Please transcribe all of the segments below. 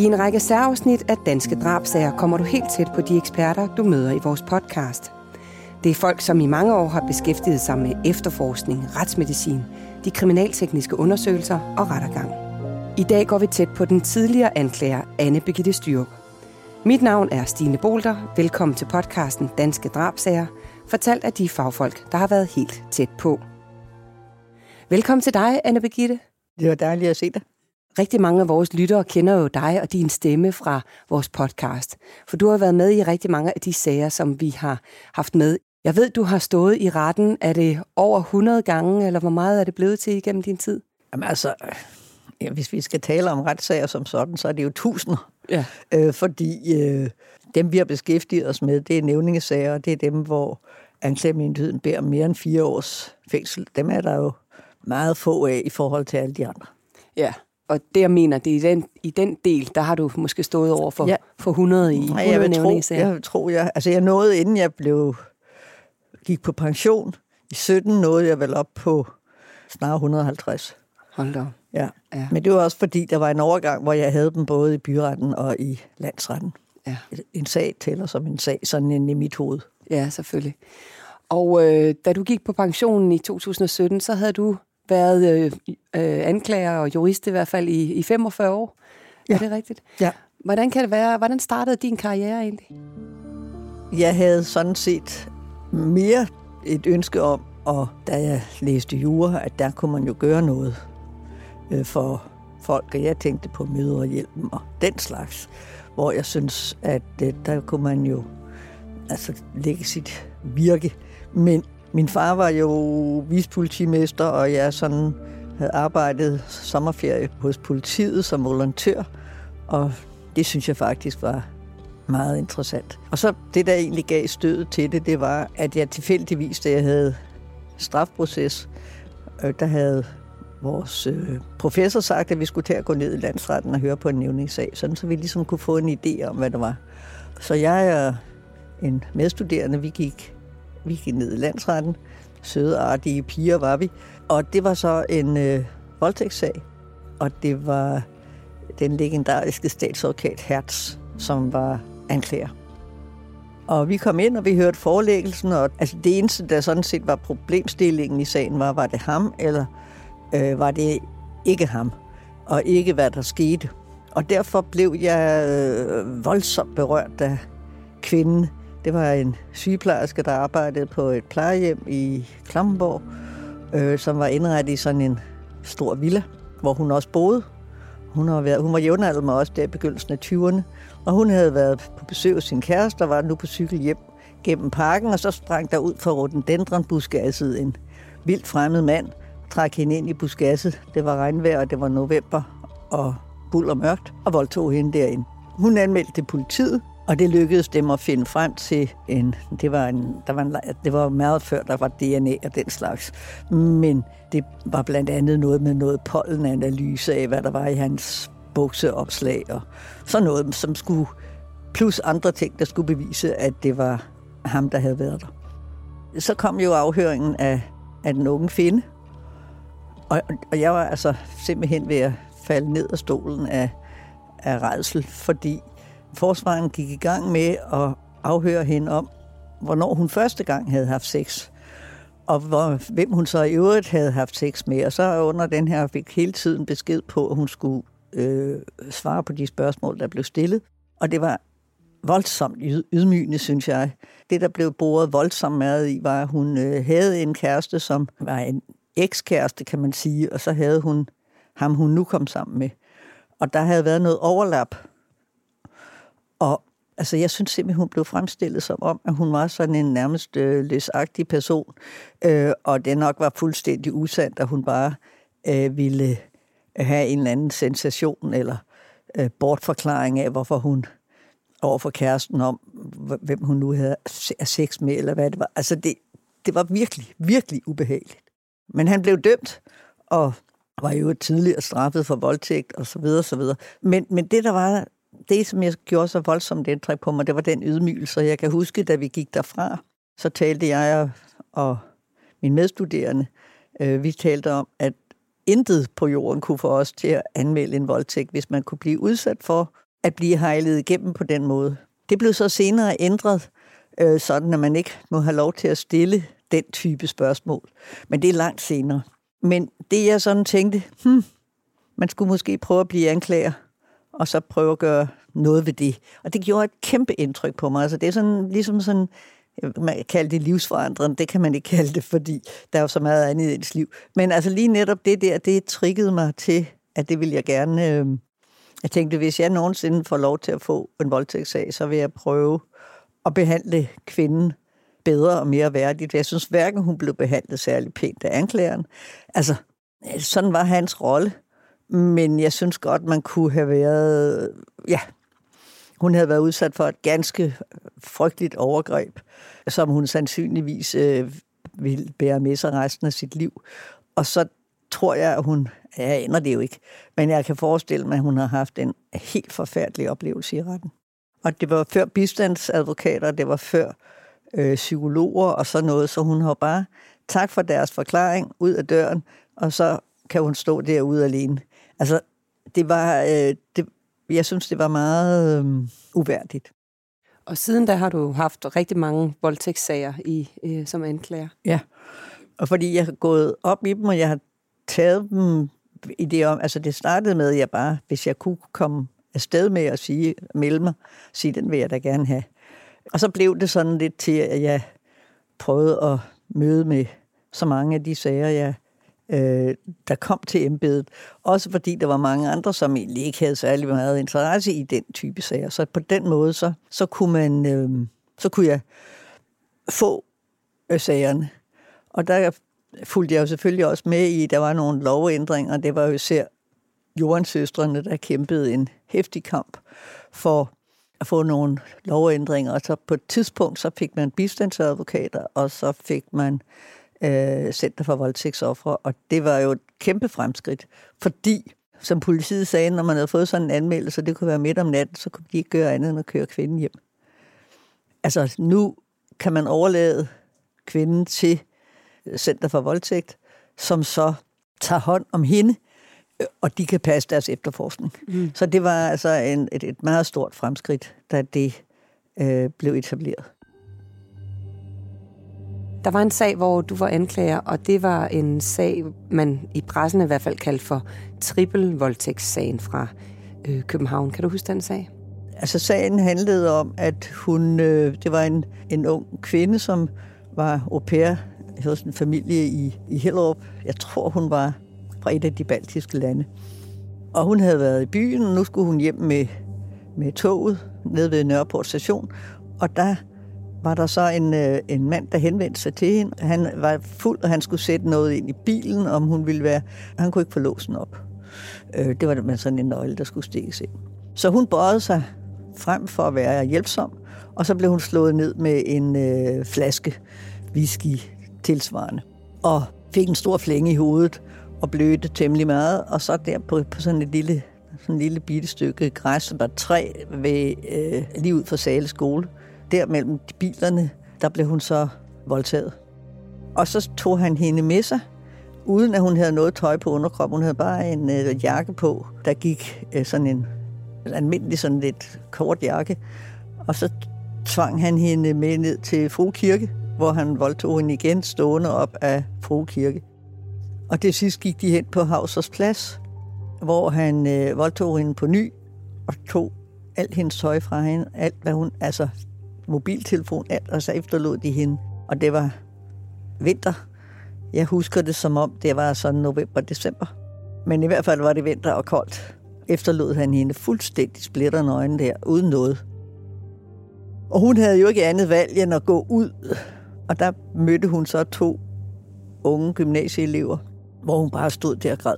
I en række særafsnit af Danske Drabsager kommer du helt tæt på de eksperter, du møder i vores podcast. Det er folk, som i mange år har beskæftiget sig med efterforskning, retsmedicin, de kriminaltekniske undersøgelser og rettergang. I dag går vi tæt på den tidligere anklager Anne Birgitte Styrup. Mit navn er Stine Bolter. Velkommen til podcasten Danske Drabsager, fortalt af de fagfolk, der har været helt tæt på. Velkommen til dig, Anne Birgitte. Det var dejligt at se dig. Rigtig mange af vores lyttere kender jo dig og din stemme fra vores podcast. For du har været med i rigtig mange af de sager, som vi har haft med. Jeg ved, du har stået i retten. Er det over 100 gange, eller hvor meget er det blevet til igennem din tid? Jamen altså, ja, hvis vi skal tale om retssager som sådan, så er det jo tusinder. Ja. Øh, fordi øh, dem, vi har beskæftiget os med, det er nævningesager, og det er dem, hvor anklagemyndigheden beder mere end fire års fængsel. Dem er der jo meget få af i forhold til alle de andre. Ja, og det jeg mener, det er i den, i den del, der har du måske stået over for, ja. for 100 i 100 jeg vil tro, jeg tror, jeg, altså jeg nåede, inden jeg blev, gik på pension, i 17 nåede jeg vel op på snart 150. Hold da. Ja. Ja. Men det var også fordi, der var en overgang, hvor jeg havde dem både i byretten og i landsretten. Ja. En sag tæller som en sag, sådan en i mit hoved. Ja, selvfølgelig. Og øh, da du gik på pensionen i 2017, så havde du været øh, øh, anklager og jurist i hvert fald i, i 45 år. Ja. Er det rigtigt? Ja. Hvordan kan det være? Hvordan startede din karriere egentlig? Jeg havde sådan set mere et ønske om, og da jeg læste jura, at der kunne man jo gøre noget øh, for folk, og jeg tænkte på møderhjælpen og den slags, hvor jeg synes, at øh, der kunne man jo altså lægge sit virke. Men min far var jo vispolitimester, og jeg sådan havde arbejdet sommerferie hos politiet som volontør, og det synes jeg faktisk var meget interessant. Og så det, der egentlig gav stødet til det, det var, at jeg tilfældigvis, da jeg havde strafproces, øh, der havde vores øh, professor sagt, at vi skulle til at gå ned i landsretten og høre på en nævningssag, sådan så vi ligesom kunne få en idé om, hvad det var. Så jeg og en medstuderende, vi gik, vi gik ned i landsretten. Søde, artige piger var vi. Og det var så en øh, voldtægtssag, og det var den legendariske statsadvokat Hertz, som var anklager. Og vi kom ind, og vi hørte forelæggelsen, og altså det eneste, der sådan set var problemstillingen i sagen, var, var det ham, eller øh, var det ikke ham, og ikke hvad der skete. Og derfor blev jeg øh, voldsomt berørt af kvinden. Det var en sygeplejerske, der arbejdede på et plejehjem i Klammenborg, øh, som var indrettet i sådan en stor villa, hvor hun også boede. Hun, har været, hun var jævnaldrende med os der i begyndelsen af 20'erne, og hun havde været på besøg hos sin kæreste og var nu på cykel hjem gennem parken, og så sprang der ud fra rhododendronbuskasset en vildt fremmed mand, trak hende ind i buskasset. Det var regnvejr, og det var november, og buld og mørkt, og voldtog hende derinde. Hun anmeldte politiet, og det lykkedes dem at finde frem til en... Det var, en, der var, en, det var meget før, der var DNA og den slags. Men det var blandt andet noget med noget pollenanalyse af, hvad der var i hans bukseopslag og sådan noget, som skulle... Plus andre ting, der skulle bevise, at det var ham, der havde været der. Så kom jo afhøringen af, af den unge finde, og, og jeg var altså simpelthen ved at falde ned af stolen af, af redsel, fordi forsvaren gik i gang med at afhøre hende om, hvornår hun første gang havde haft sex, og hvor, hvem hun så i øvrigt havde haft sex med. Og så under den her fik hele tiden besked på, at hun skulle øh, svare på de spørgsmål, der blev stillet. Og det var voldsomt ydmygende, synes jeg. Det, der blev boret voldsomt meget i, var, at hun øh, havde en kæreste, som var en ekskæreste, kan man sige, og så havde hun ham, hun nu kom sammen med. Og der havde været noget overlap. Og altså, jeg synes simpelthen, hun blev fremstillet som om, at hun var sådan en nærmest øh, løsagtig person, øh, og det nok var fuldstændig usandt, at hun bare øh, ville øh, have en eller anden sensation eller øh, bortforklaring af, hvorfor hun over for kæresten om, hvem hun nu havde sex med, eller hvad det var. Altså, det, det var virkelig, virkelig ubehageligt. Men han blev dømt, og var jo tidligere straffet for voldtægt, og så videre, så videre. Men, men det, der var, det, som jeg gjorde så voldsomt indtryk på mig, det var den ydmygelse. Jeg kan huske, da vi gik derfra, så talte jeg og, og min medstuderende, øh, vi talte om, at intet på jorden kunne få os til at anmelde en voldtægt, hvis man kunne blive udsat for at blive hejlet igennem på den måde. Det blev så senere ændret, øh, sådan at man ikke må have lov til at stille den type spørgsmål. Men det er langt senere. Men det jeg sådan tænkte, hmm, man skulle måske prøve at blive anklager, og så prøve at gøre noget ved det. Og det gjorde et kæmpe indtryk på mig. Altså det er sådan, ligesom sådan, man kan kalde det livsforandrende, det kan man ikke kalde det, fordi der er jo så meget andet i ens liv. Men altså lige netop det der, det triggede mig til, at det vil jeg gerne... Øh, jeg tænkte, hvis jeg nogensinde får lov til at få en voldtægtssag, så vil jeg prøve at behandle kvinden bedre og mere værdigt. Jeg synes hverken hun blev behandlet særlig pænt af anklageren. Altså, sådan var hans rolle. Men jeg synes godt, man kunne have været... Ja, hun havde været udsat for et ganske frygteligt overgreb, som hun sandsynligvis øh, ville bære med sig resten af sit liv. Og så tror jeg, at hun... Ja, jeg ender det jo ikke. Men jeg kan forestille mig, at hun har haft en helt forfærdelig oplevelse i retten. Og det var før bistandsadvokater, det var før øh, psykologer og sådan noget, så hun har bare tak for deres forklaring ud af døren, og så kan hun stå derude alene. Altså, det var, øh, det, jeg synes, det var meget øh, uværdigt. Og siden da har du haft rigtig mange voldtægtssager i, øh, som anklager. Ja, og fordi jeg har gået op i dem, og jeg har taget dem i det om, altså det startede med, at jeg bare, hvis jeg kunne komme afsted med at sige, melde mig, sige, den vil jeg da gerne have. Og så blev det sådan lidt til, at jeg prøvede at møde med så mange af de sager, jeg, øh, der kom til embedet. Også fordi der var mange andre, som egentlig ikke havde særlig meget interesse i den type sager. Så på den måde, så, så, kunne, man, øh, så kunne jeg få øh, sagerne. Og der fulgte jeg jo selvfølgelig også med i, der var nogle lovændringer. Det var jo især jordansøstrene, der kæmpede en hæftig kamp for at få nogle lovændringer. Og så på et tidspunkt, så fik man bistandsadvokater, og så fik man øh, Center for Voldtægtsoffre, og det var jo et kæmpe fremskridt, fordi som politiet sagde, når man havde fået sådan en anmeldelse, det kunne være midt om natten, så kunne de ikke gøre andet end at køre kvinden hjem. Altså nu kan man overlade kvinden til Center for Voldtægt, som så tager hånd om hende, og de kan passe deres efterforskning. Mm. Så det var altså en, et, et meget stort fremskridt, da det øh, blev etableret. Der var en sag, hvor du var anklager, og det var en sag, man i pressen i hvert fald kaldte for trippelvoldtægtssagen fra øh, København. Kan du huske den sag? Altså sagen handlede om, at hun, øh, det var en, en ung kvinde, som var au pair hos en familie i, i Hellerup. Jeg tror, hun var fra et af de baltiske lande. Og hun havde været i byen, og nu skulle hun hjem med, med toget ned ved Nørreport station. Og der var der så en, øh, en mand, der henvendte sig til hende. Han var fuld, og han skulle sætte noget ind i bilen, om hun ville være... Han kunne ikke få låsen op. Øh, det var med sådan en nøgle, der skulle stikkes ind. Så hun bøjede sig frem for at være hjælpsom, og så blev hun slået ned med en øh, flaske whisky tilsvarende. Og fik en stor flænge i hovedet og blødte temmelig meget. Og så der på, på sådan et lille, sådan et lille bitte stykke græs, var træ ved, øh, lige ud for Sale skole, der mellem de bilerne, der blev hun så voldtaget. Og så tog han hende med sig, uden at hun havde noget tøj på underkroppen. Hun havde bare en øh, jakke på, der gik øh, sådan en almindelig sådan lidt kort jakke. Og så tvang han hende med ned til Fru Kirke, hvor han voldtog hende igen stående op af Fru Kirke. Og det sidste gik de hen på Hausers Plads, hvor han øh, voldtog hende på ny og tog alt hendes tøj fra hende, alt hvad hun, altså mobiltelefon, alt, og så efterlod de hende. Og det var vinter. Jeg husker det som om, det var sådan november-december. Men i hvert fald var det vinter og koldt. Efterlod han hende fuldstændig splitternøgen der, uden noget. Og hun havde jo ikke andet valg end at gå ud. Og der mødte hun så to unge gymnasieelever, hvor hun bare stod der og græd.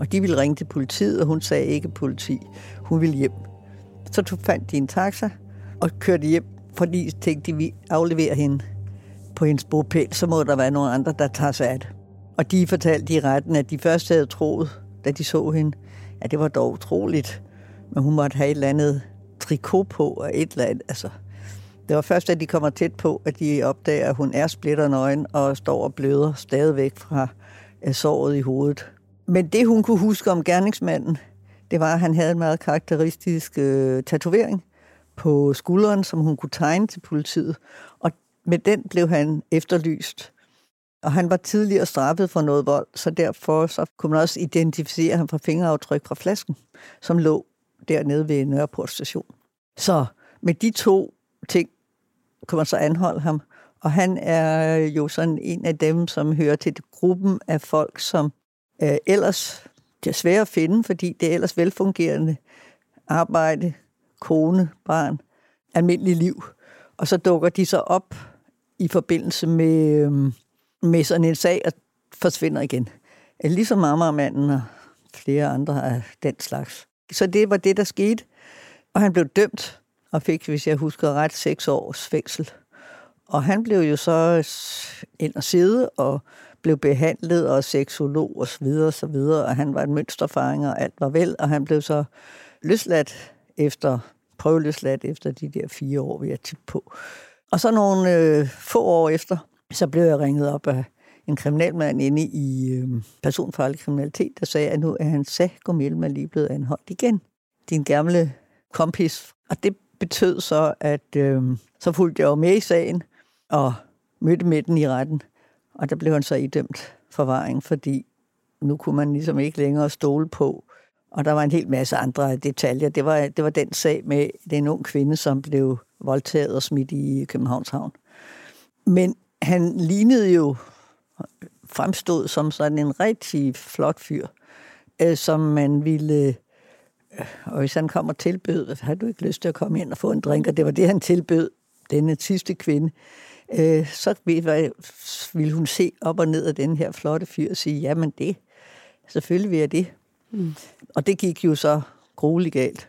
Og de ville ringe til politiet, og hun sagde ikke politi. Hun ville hjem. Så fandt de en taxa og kørte hjem fordi tænkte de, vi afleverer hende på hendes bopæl, så må der være nogle andre, der tager sig af det. Og de fortalte i retten, at de først havde troet, da de så hende, at det var dog utroligt, men hun måtte have et eller andet trikot på og et eller andet. Altså, det var først, da de kommer tæt på, at de opdager, at hun er splitternøgen og står og bløder stadigvæk fra øh, såret i hovedet. Men det, hun kunne huske om gerningsmanden, det var, at han havde en meget karakteristisk øh, tatovering på skulderen, som hun kunne tegne til politiet. Og med den blev han efterlyst. Og han var tidligere straffet for noget vold, så derfor så kunne man også identificere ham fra fingeraftryk fra flasken, som lå dernede ved Nørreport station. Så med de to ting kunne man så anholde ham. Og han er jo sådan en af dem, som hører til gruppen af folk, som øh, ellers det er svært at finde, fordi det er ellers velfungerende arbejde, kone, barn, almindelig liv. Og så dukker de så op i forbindelse med, øh, med sådan en sag og forsvinder igen. Ligesom Amagermanden og flere andre af den slags. Så det var det, der skete. Og han blev dømt og fik, hvis jeg husker ret, seks års fængsel. Og han blev jo så ind og sidde og blev behandlet og seksolog og så videre og så videre, og han var en mønsterfanger, og alt var vel, og han blev så løsladt efter, prøveløsladt efter de der fire år, vi er tit på. Og så nogle øh, få år efter, så blev jeg ringet op af en kriminalmand inde i øh, personfarlig kriminalitet, der sagde, at nu er han sag Melman lige blevet anholdt igen. Din gamle kompis. Og det betød så, at øh, så fulgte jeg jo med i sagen og mødte med den i retten. Og der blev han så idømt forvaring, fordi nu kunne man ligesom ikke længere stole på. Og der var en hel masse andre detaljer. Det var, det var den sag med den ung kvinde, som blev voldtaget og smidt i Københavns Havn. Men han lignede jo, fremstod som sådan en rigtig flot fyr, øh, som man ville... Øh, og hvis han kom og tilbød, har du ikke lyst til at komme ind og få en drink? Og det var det, han tilbød denne sidste kvinde. Øh, så ville hun se op og ned af den her flotte fyr og sige, jamen det, selvfølgelig vil jeg det. Mm. Og det gik jo så grueligt galt.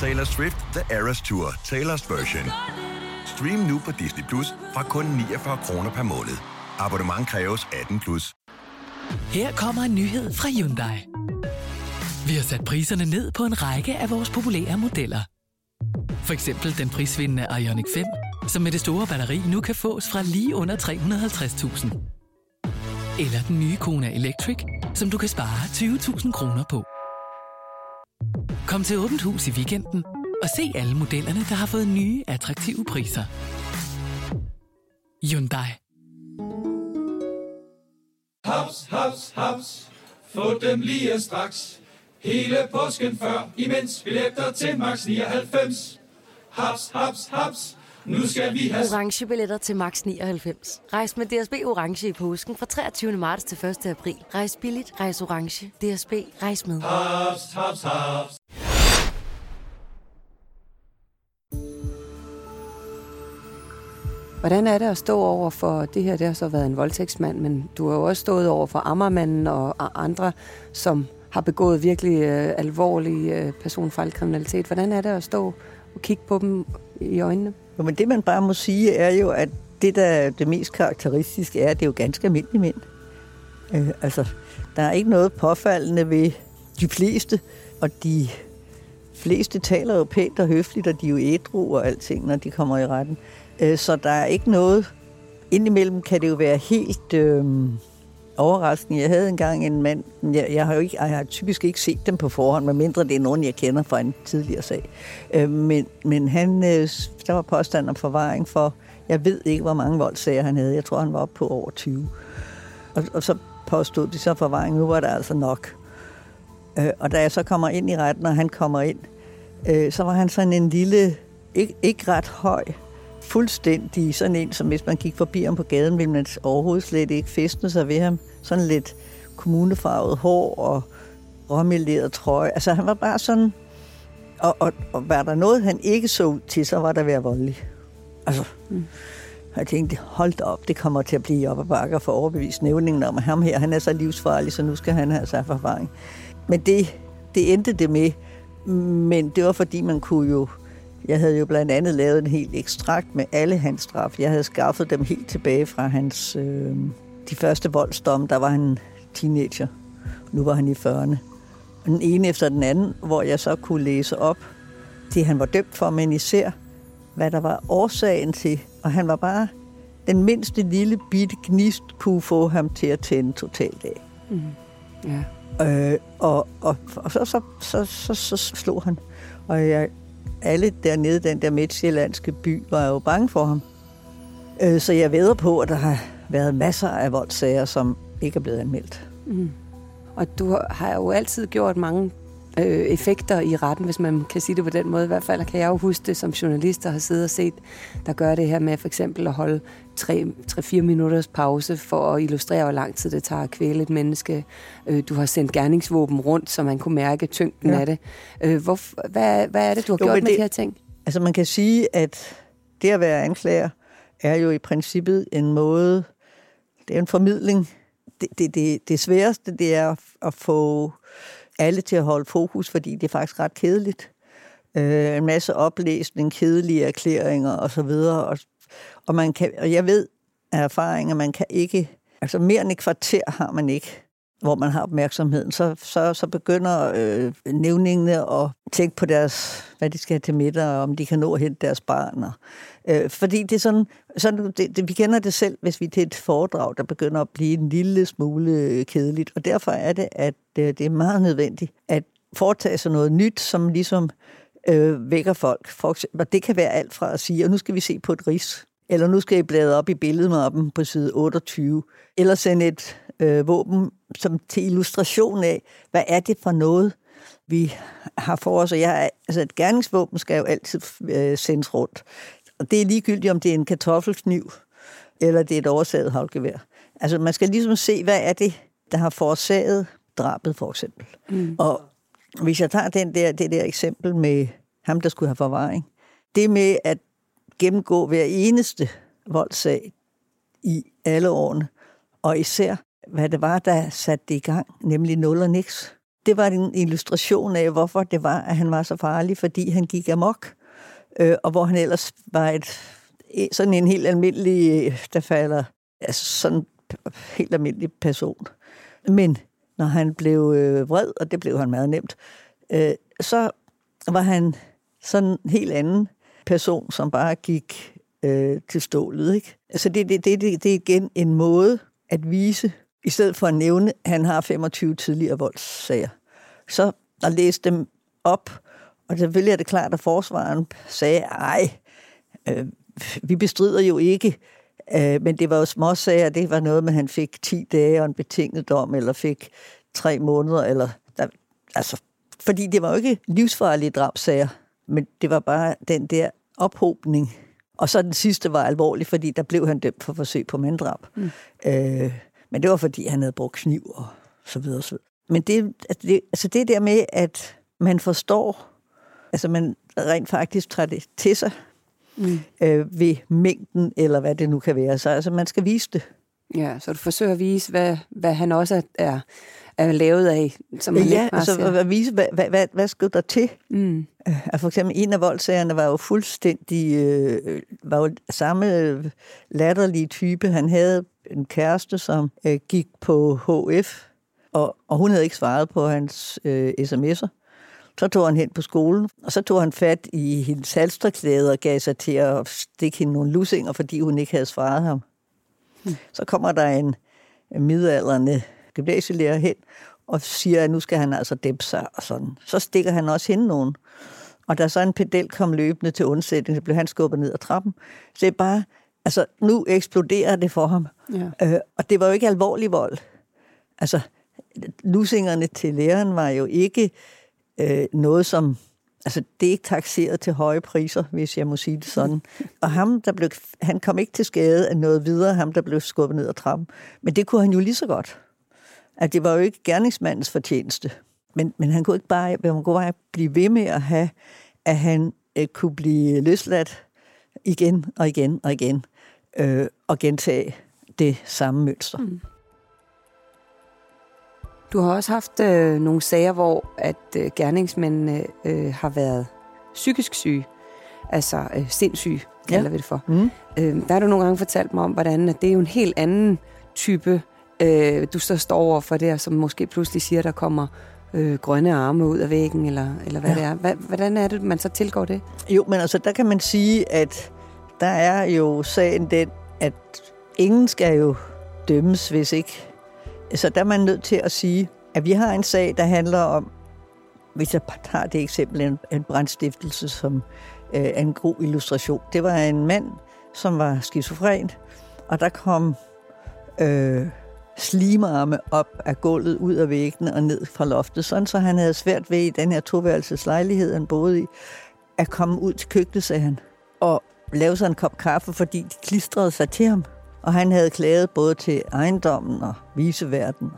Taylor Swift The Eras Tour, Taylor's version. Stream nu på Disney Plus fra kun 49 kroner per måned. Abonnement kræves 18 plus. Her kommer en nyhed fra Hyundai. Vi har sat priserne ned på en række af vores populære modeller. For eksempel den prisvindende Ioniq 5, som med det store batteri nu kan fås fra lige under 350.000. Eller den nye Kona Electric, som du kan spare 20.000 kroner på. Kom til Åbent Hus i weekenden og se alle modellerne, der har fået nye, attraktive priser. Hyundai. Haps, haps, haps. Få dem lige straks. Hele påsken før, imens billetter til max 99. Haps, haps, haps nu skal vi have... Orange billetter til max 99. Rejs med DSB Orange i påsken fra 23. marts til 1. april. Rejs billigt, rejs orange. DSB, rejs med. Hops, hops, hops. Hvordan er det at stå over for, det her det har så været en voldtægtsmand, men du har jo også stået over for Ammermanden og andre, som har begået virkelig øh, alvorlig øh, personfarlig kriminalitet. Hvordan er det at stå og kigge på dem i øjnene? Jo, men det man bare må sige er jo, at det, der er det mest karakteristiske, er, at det er jo ganske almindelige mænd. Øh, altså, der er ikke noget påfaldende ved de fleste, og de fleste taler jo pænt og høfligt, og de er jo ædru og alting, når de kommer i retten. Øh, så der er ikke noget... Indimellem kan det jo være helt... Øh, overraskende. Jeg havde engang en mand, jeg, jeg, har jo ikke, jeg har typisk ikke set dem på forhånd, medmindre det er nogen, jeg kender fra en tidligere sag. Øh, men, men han, øh, der var påstand om forvaring for, jeg ved ikke, hvor mange voldsager han havde. Jeg tror, han var oppe på over 20. Og, og så påstod de så forvaring, nu var der altså nok. Øh, og da jeg så kommer ind i retten, og han kommer ind, øh, så var han sådan en lille ikke, ikke ret høj. Fuldstændig sådan en, som hvis man gik forbi ham på gaden, ville man overhovedet slet ikke festne sig ved ham. Sådan lidt kommunefarvet hår og råmeleret trøje. Altså han var bare sådan... Og, og, og var der noget, han ikke så ud til, så var der ved at voldelig. Altså, mm. jeg tænkte, hold da op, det kommer til at blive op ad bakker for overbevist nævningen om, at ham her, han er så livsfarlig, så nu skal han have sig forvaring. Men det, det endte det med. Men det var fordi, man kunne jo... Jeg havde jo blandt andet lavet en helt ekstrakt med alle hans straf. Jeg havde skaffet dem helt tilbage fra hans... Øh, de første voldsdomme, der var han teenager. Nu var han i 40'erne. Den ene efter den anden, hvor jeg så kunne læse op det, han var dømt for, men især, hvad der var årsagen til. Og han var bare den mindste lille bitte gnist, kunne få ham til at tænde totalt af. Mm. Ja. Øh, og og, og så, så, så, så, så slog han. Og jeg, alle dernede, den der midtsjællandske by, var jo bange for ham. Øh, så jeg ved på, at der har været masser af voldssager, som ikke er blevet anmeldt. Mm. Og du har jo altid gjort mange øh, effekter i retten, hvis man kan sige det på den måde. I hvert fald kan jeg jo huske det som journalist, der har siddet og set, der gør det her med for eksempel at holde 3-4 minutters pause for at illustrere, hvor lang tid det tager at kvæle et menneske. Øh, du har sendt gerningsvåben rundt, så man kunne mærke tyngden ja. af det. Øh, hvor, hvad, hvad er det, du har jo, gjort med det, de her ting? Altså man kan sige, at det at være anklager er jo i princippet en måde, det er en formidling. Det, det, det, det sværeste, det er at få alle til at holde fokus, fordi det er faktisk ret kedeligt. Øh, en masse oplæsning, kedelige erklæringer osv. Og, og, og, man kan, og jeg ved af erfaring, at man kan ikke... Altså mere end et kvarter har man ikke hvor man har opmærksomheden, så, så, så begynder øh, nævningene at tænke på deres, hvad de skal have til middag, og om de kan nå at hente deres barn. Og, øh, fordi det er sådan, sådan det, det, vi kender det selv, hvis vi til et foredrag, der begynder at blive en lille smule øh, kedeligt. Og derfor er det, at øh, det er meget nødvendigt at foretage sig noget nyt, som ligesom øh, vækker folk. For eksempel, og det kan være alt fra at sige, at nu skal vi se på et ris, eller nu skal I bladre op i billedmappen på side 28, eller sende et øh, våben som til illustration af, hvad er det for noget, vi har for os. Og jeg, altså et gerningsvåben skal jo altid øh, sendes rundt. Og det er ligegyldigt, om det er en kartoffelkniv, eller det er et oversaget havlgevær. Altså man skal ligesom se, hvad er det, der har forårsaget drabet, for eksempel. Mm. Og hvis jeg tager den der, det der eksempel med ham, der skulle have forvaring, det med at gennemgå hver eneste voldssag i alle årene, og især hvad det var, der satte det i gang, nemlig nul og niks. Det var en illustration af, hvorfor det var, at han var så farlig, fordi han gik amok, øh, og hvor han ellers var et, e, sådan en helt almindelig, der falder, altså sådan helt almindelig person. Men når han blev øh, vred, og det blev han meget nemt, øh, så var han sådan en helt anden person, som bare gik øh, til stålet. Ikke? Altså det, det, det, det, det er igen en måde at vise, i stedet for at nævne, at han har 25 tidligere voldssager, så at læse dem op, og selvfølgelig er det klart, at forsvaren sagde, ej, øh, vi bestrider jo ikke, øh, men det var jo småsager, det var noget med, at han fik 10 dage og en betinget dom, eller fik tre måneder, eller der, altså, fordi det var jo ikke livsfarlige drabsager, men det var bare den der ophobning. Og så den sidste var alvorlig, fordi der blev han dømt for forsøg på manddrab. Mm. Øh, men det var, fordi han havde brugt kniv og så videre. Så videre. Men det, altså det, altså det der med, at man forstår, altså man rent faktisk tager det til sig mm. øh, ved mængden, eller hvad det nu kan være. Så altså, man skal vise det. Ja, så du forsøger at vise, hvad, hvad han også er, er lavet af. Som man ja, altså siger. at vise, hvad, hvad, hvad, hvad skal der til? Mm. Øh, for eksempel en af voldsagerne var jo fuldstændig, øh, var jo samme latterlige type. Han havde en kæreste, som øh, gik på HF, og, og hun havde ikke svaret på hans øh, sms'er. Så tog han hen på skolen, og så tog han fat i hendes halsterklæde og gav sig til at stikke hende nogle lusinger, fordi hun ikke havde svaret ham. Hmm. Så kommer der en midalderne gymnasielærer hen og siger, at nu skal han altså dæmpe sig og sådan. Så stikker han også hende nogen. Og da så en pedel kom løbende til undsætning, så blev han skubbet ned ad trappen. Så det er bare, altså nu eksploderer det for ham. Ja. Øh, og det var jo ikke alvorlig vold. Altså, lusingerne til læreren var jo ikke øh, noget, som Altså, det er ikke taxeret til høje priser, hvis jeg må sige det sådan. Og ham, der blev, han kom ikke til skade af noget videre, ham, der blev skubbet ned ad trappen. Men det kunne han jo lige så godt. At det var jo ikke gerningsmandens fortjeneste. Men, men han kunne ikke bare, man kunne bare blive ved med at have, at han øh, kunne blive løsladt igen og igen og igen, øh, og gentage det samme mønster. Mm. Du har også haft øh, nogle sager, hvor at øh, gerningsmændene øh, har været psykisk syge, altså øh, sindssyge, kalder ja. vi det for. Mm. Øh, der har du nogle gange fortalt mig om, hvordan at det er jo en helt anden type, øh, du så står over for der, som måske pludselig siger, der kommer øh, grønne arme ud af væggen, eller, eller hvad ja. det er. Hvad, hvordan er det, man så tilgår det? Jo, men altså, der kan man sige, at der er jo sagen den, at ingen skal jo dømmes, hvis ikke så der er man nødt til at sige, at vi har en sag, der handler om, hvis jeg tager det eksempel, en, en brandstiftelse som øh, en god illustration. Det var en mand, som var skizofren, og der kom øh, slimarme op af gulvet, ud af væggene og ned fra loftet, sådan så han havde svært ved i den her toværelseslejlighed, han boede i, at komme ud til køkkenet, sagde han, og lave sig en kop kaffe, fordi de klistrede sig til ham. Og han havde klaget både til ejendommen og viseverden.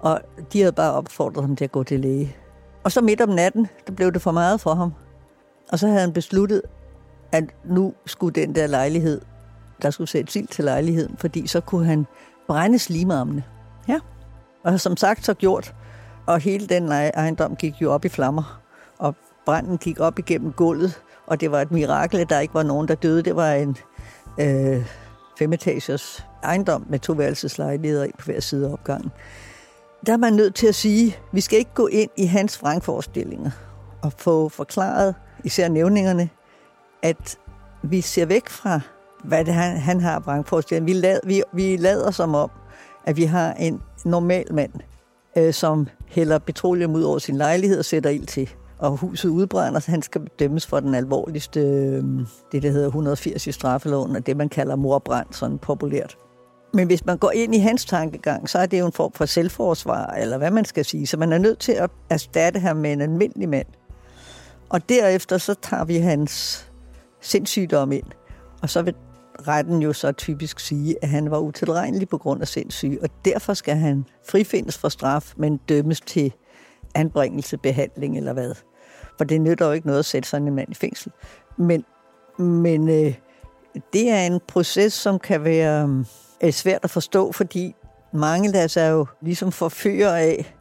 Og de havde bare opfordret ham til at gå til læge. Og så midt om natten, der blev det for meget for ham. Og så havde han besluttet, at nu skulle den der lejlighed, der skulle sætte ild til lejligheden, fordi så kunne han brænde slimarmene. Ja. Og som sagt så gjort, og hele den ejendom gik jo op i flammer, og branden gik op igennem gulvet, og det var et mirakel, at der ikke var nogen, der døde. Det var en øh, femetagers ejendom med to værelseslejligheder på hver side af opgangen. Der er man nødt til at sige, at vi skal ikke gå ind i hans vrangforestillinger og få forklaret, især nævningerne, at vi ser væk fra, hvad det, han, han har vrangforestillinger. Vi, lad, vi, vi lader som om, at vi har en normal mand, øh, som hælder petroleum ud over sin lejlighed og sætter ild til og huset udbrænder, så han skal dømmes for den alvorligste, øhm, det der hedder 180 i straffeloven, og det man kalder morbrand, sådan populært. Men hvis man går ind i hans tankegang, så er det jo en form for selvforsvar, eller hvad man skal sige. Så man er nødt til at erstatte ham med en almindelig mand. Og derefter så tager vi hans sindssygdom ind. Og så vil retten jo så typisk sige, at han var utilregnelig på grund af sindssyge, og derfor skal han frifindes for straf, men dømmes til anbringelse, behandling eller hvad. For det nytter jo ikke noget at sætte sådan en mand i fængsel. Men, men øh, det er en proces, som kan være øh, svært at forstå, fordi mange lader sig jo ligesom forføre af,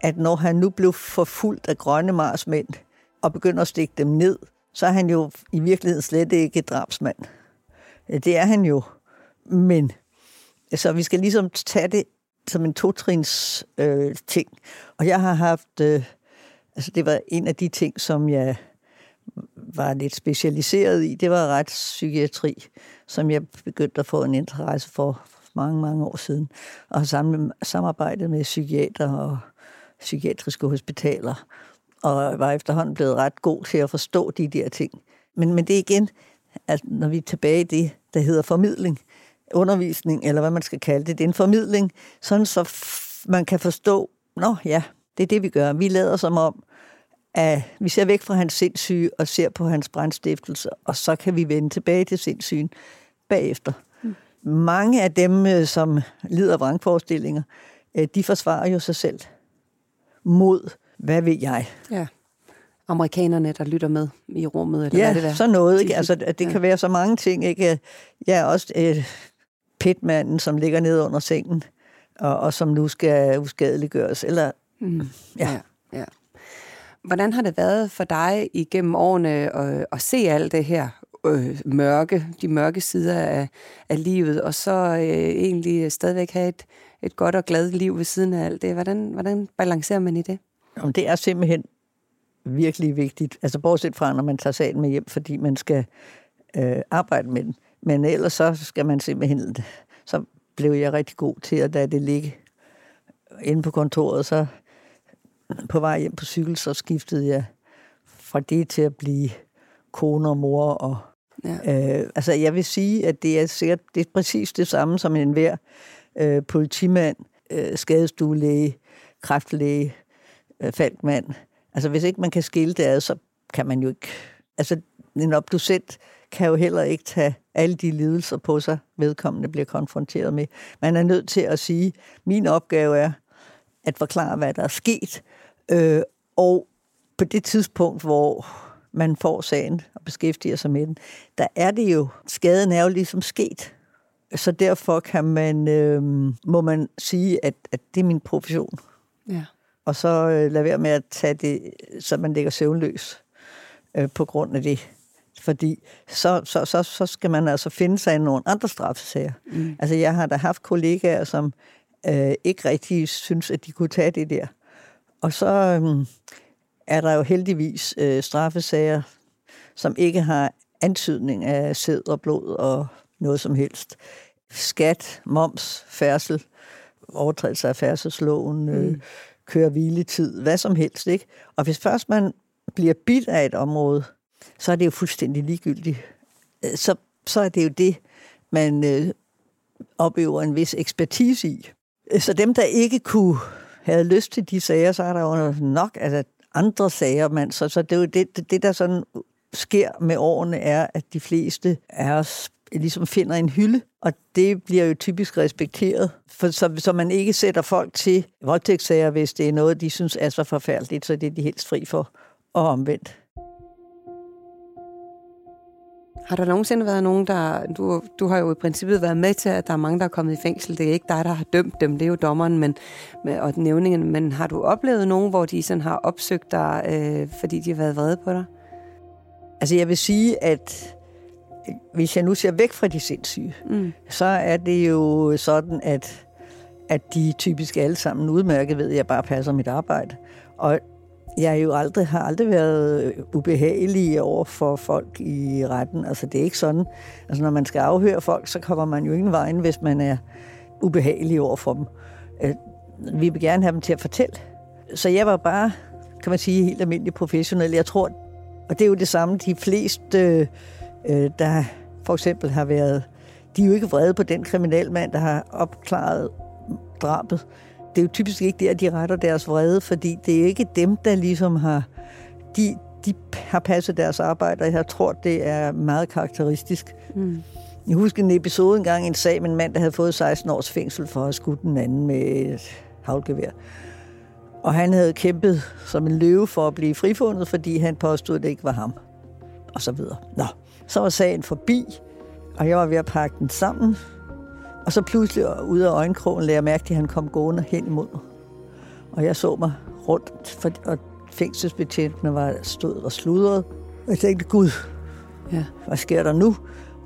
at når han nu blev forfulgt af grønne marsmænd og begynder at stikke dem ned, så er han jo i virkeligheden slet ikke drabsmand. Det er han jo. Men så vi skal ligesom tage det som en totrins øh, ting. Og jeg har haft, øh, altså det var en af de ting, som jeg var lidt specialiseret i, det var retspsykiatri, som jeg begyndte at få en interesse for mange, mange år siden, og sammen, samarbejdet med psykiater og psykiatriske hospitaler, og var efterhånden blevet ret god til at forstå de der ting. Men, men det er igen, at når vi er tilbage i det, der hedder formidling, undervisning, eller hvad man skal kalde det. Det er en formidling, sådan så man kan forstå, nå ja, det er det, vi gør. Vi lader som om, at vi ser væk fra hans sindssyge og ser på hans brandstiftelse, og så kan vi vende tilbage til sindssygen bagefter. Mm. Mange af dem, øh, som lider af vrangforestillinger, øh, de forsvarer jo sig selv mod, hvad ved jeg? Ja amerikanerne, der lytter med i rummet, eller ja, hvad det er. så noget. Ikke? Altså, det ja. kan være så mange ting. Ikke? Jeg er også øh, pitmanden, som ligger nede under sengen, og, og som nu skal uskadeliggøres. Eller, mm. ja. ja, ja. Hvordan har det været for dig igennem årene at, at se alt det her øh, mørke, de mørke sider af, af livet, og så øh, egentlig stadigvæk have et, et godt og glad liv ved siden af alt det? Hvordan, hvordan balancerer man i det? Jamen, det er simpelthen virkelig vigtigt. Altså bortset fra, når man tager sagen med hjem, fordi man skal øh, arbejde med den. Men ellers så skal man simpelthen, så blev jeg rigtig god til at lade det ligge inde på kontoret. Så på vej hjem på cykel, så skiftede jeg fra det til at blive kone og mor. Og, ja. øh, altså jeg vil sige, at det er sikkert det er præcis det samme som en hver øh, politimand, øh, skadestuelæge, kræftlæge, øh, falkmand. Altså hvis ikke man kan skille det ad, så kan man jo ikke... Altså, en obducent kan jo heller ikke tage alle de lidelser på sig, vedkommende bliver konfronteret med. Man er nødt til at sige, min opgave er at forklare, hvad der er sket, øh, og på det tidspunkt, hvor man får sagen og beskæftiger sig med den, der er det jo, skaden er jo ligesom sket. Så derfor kan man, øh, må man sige, at, at det er min profession. Ja. Og så øh, lade være med at tage det, så man ligger søvnløs øh, på grund af det. Fordi så, så, så, så skal man altså finde sig i nogle andre straffesager. Mm. Altså jeg har da haft kollegaer, som øh, ikke rigtig synes, at de kunne tage det der. Og så øh, er der jo heldigvis øh, straffesager, som ikke har antydning af sæd og blod og noget som helst. Skat, moms, færdsel, overtrædelse af færdselsloven, øh, mm. køre hviletid, hvad som helst. Ikke? Og hvis først man bliver bidt af et område, så er det jo fuldstændig ligegyldigt. Øh, så, så er det jo det, man øh, opøver en vis ekspertise i. Så dem, der ikke kunne havde lyst til de sager, så er der jo nok altså, andre sager. Man, så, så det er jo det, det, det, der sådan sker med årene, er, at de fleste af os ligesom finder en hylde, og det bliver jo typisk respekteret, for, så, så man ikke sætter folk til voldtægtssager, hvis det er noget, de synes er så forfærdeligt, så det er de helst fri for, og omvendt. Har der nogensinde været nogen, der... Du, du har jo i princippet været med til, at der er mange, der er kommet i fængsel. Det er ikke dig, der har dømt dem, det er jo dommeren men, og nævningen. Men har du oplevet nogen, hvor de sådan har opsøgt dig, øh, fordi de har været vrede på dig? Altså jeg vil sige, at hvis jeg nu ser væk fra de sindssyge, mm. så er det jo sådan, at, at de typisk alle sammen udmærket ved, at jeg bare passer mit arbejde. Og jeg jo aldrig, har aldrig været øh, ubehagelig over for folk i retten. Altså, det er ikke sådan. Altså, når man skal afhøre folk, så kommer man jo ingen vejen, hvis man er ubehagelig over for dem. Øh, vi vil gerne have dem til at fortælle. Så jeg var bare, kan man sige, helt almindelig professionel. Jeg tror, og det er jo det samme, de fleste, øh, der for eksempel har været, de er jo ikke vrede på den kriminalmand, der har opklaret drabet det er jo typisk ikke der, de retter deres vrede, fordi det er ikke dem, der ligesom har... De, de har passet deres arbejde, og jeg tror, det er meget karakteristisk. Mm. Jeg husker en episode engang, en sag med en mand, der havde fået 16 års fængsel for at have skudt den anden med et havlgevær. Og han havde kæmpet som en løve for at blive frifundet, fordi han påstod, at det ikke var ham. Og så videre. Nå, så var sagen forbi, og jeg var ved at pakke den sammen, og så pludselig ud af øjenkrogen lagde jeg mærke til, at han kom gående hen imod mig. Og jeg så mig rundt, for, og fængselsbetjentene var stod og sludrede. Og jeg tænkte, Gud, ja. hvad sker der nu?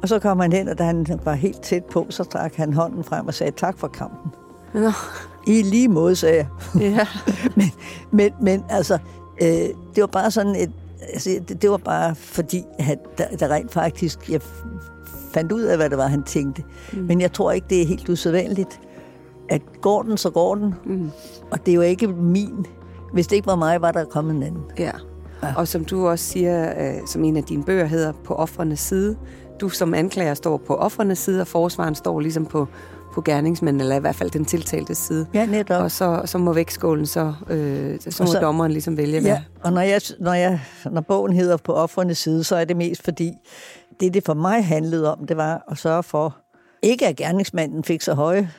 Og så kom han hen, og da han var helt tæt på, så trak han hånden frem og sagde, tak for kampen. Ja. I lige måde, sagde jeg. Ja. men, men, men altså, øh, det var bare sådan et, altså, det, det var bare fordi, at der, der rent faktisk, jeg fandt ud af, hvad det var, han tænkte. Mm. Men jeg tror ikke, det er helt usædvanligt, at går den, så går den. Mm. Og det er jo ikke min. Hvis det ikke var mig, var der kommet en anden. Ja. ja. Og som du også siger, øh, som en af dine bøger hedder, på offrenes side. Du som anklager står på offrenes side, og forsvaren står ligesom på, på gerningsmænden, eller i hvert fald den tiltalte side. Ja, netop. Og så, så må vægtskålen, så, øh, så må så, dommeren ligesom vælge. Ja, og når, jeg, når, jeg, når bogen hedder på offrenes side, så er det mest fordi, det, det for mig handlede om, det var at sørge for, ikke at gerningsmanden fik så høje,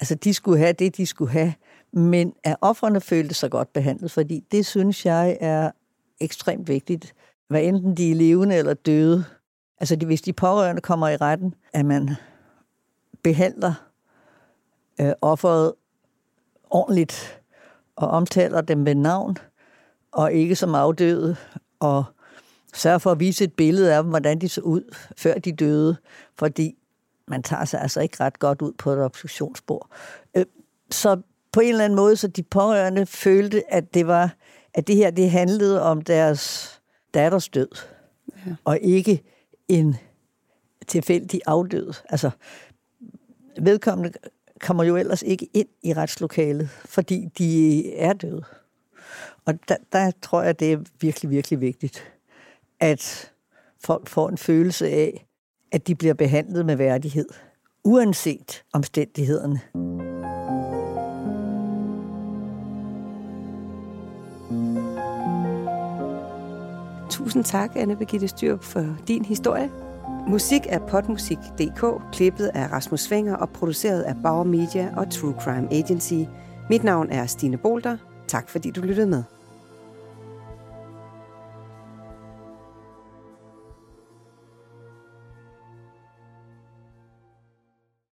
altså de skulle have det, de skulle have, men at offrene følte sig godt behandlet, fordi det synes jeg er ekstremt vigtigt, hvad enten de er levende eller døde. Altså hvis de pårørende kommer i retten, at man behandler øh, offeret ordentligt og omtaler dem ved navn, og ikke som afdøde, og sørge for at vise et billede af dem, hvordan de så ud, før de døde, fordi man tager sig altså ikke ret godt ud på et obduktionsbord. Øh, så på en eller anden måde, så de pårørende følte, at det var, at det her, det handlede om deres datters død, ja. og ikke en tilfældig afdød. Altså, vedkommende kommer jo ellers ikke ind i retslokalet, fordi de er døde. Og der, der tror jeg, det er virkelig, virkelig vigtigt at folk får en følelse af, at de bliver behandlet med værdighed, uanset omstændighederne. Tusind tak, Anne Begitte Styrup, for din historie. Musik er potmusik.dk, klippet af Rasmus Svinger og produceret af Bauer Media og True Crime Agency. Mit navn er Stine Bolter. Tak fordi du lyttede med.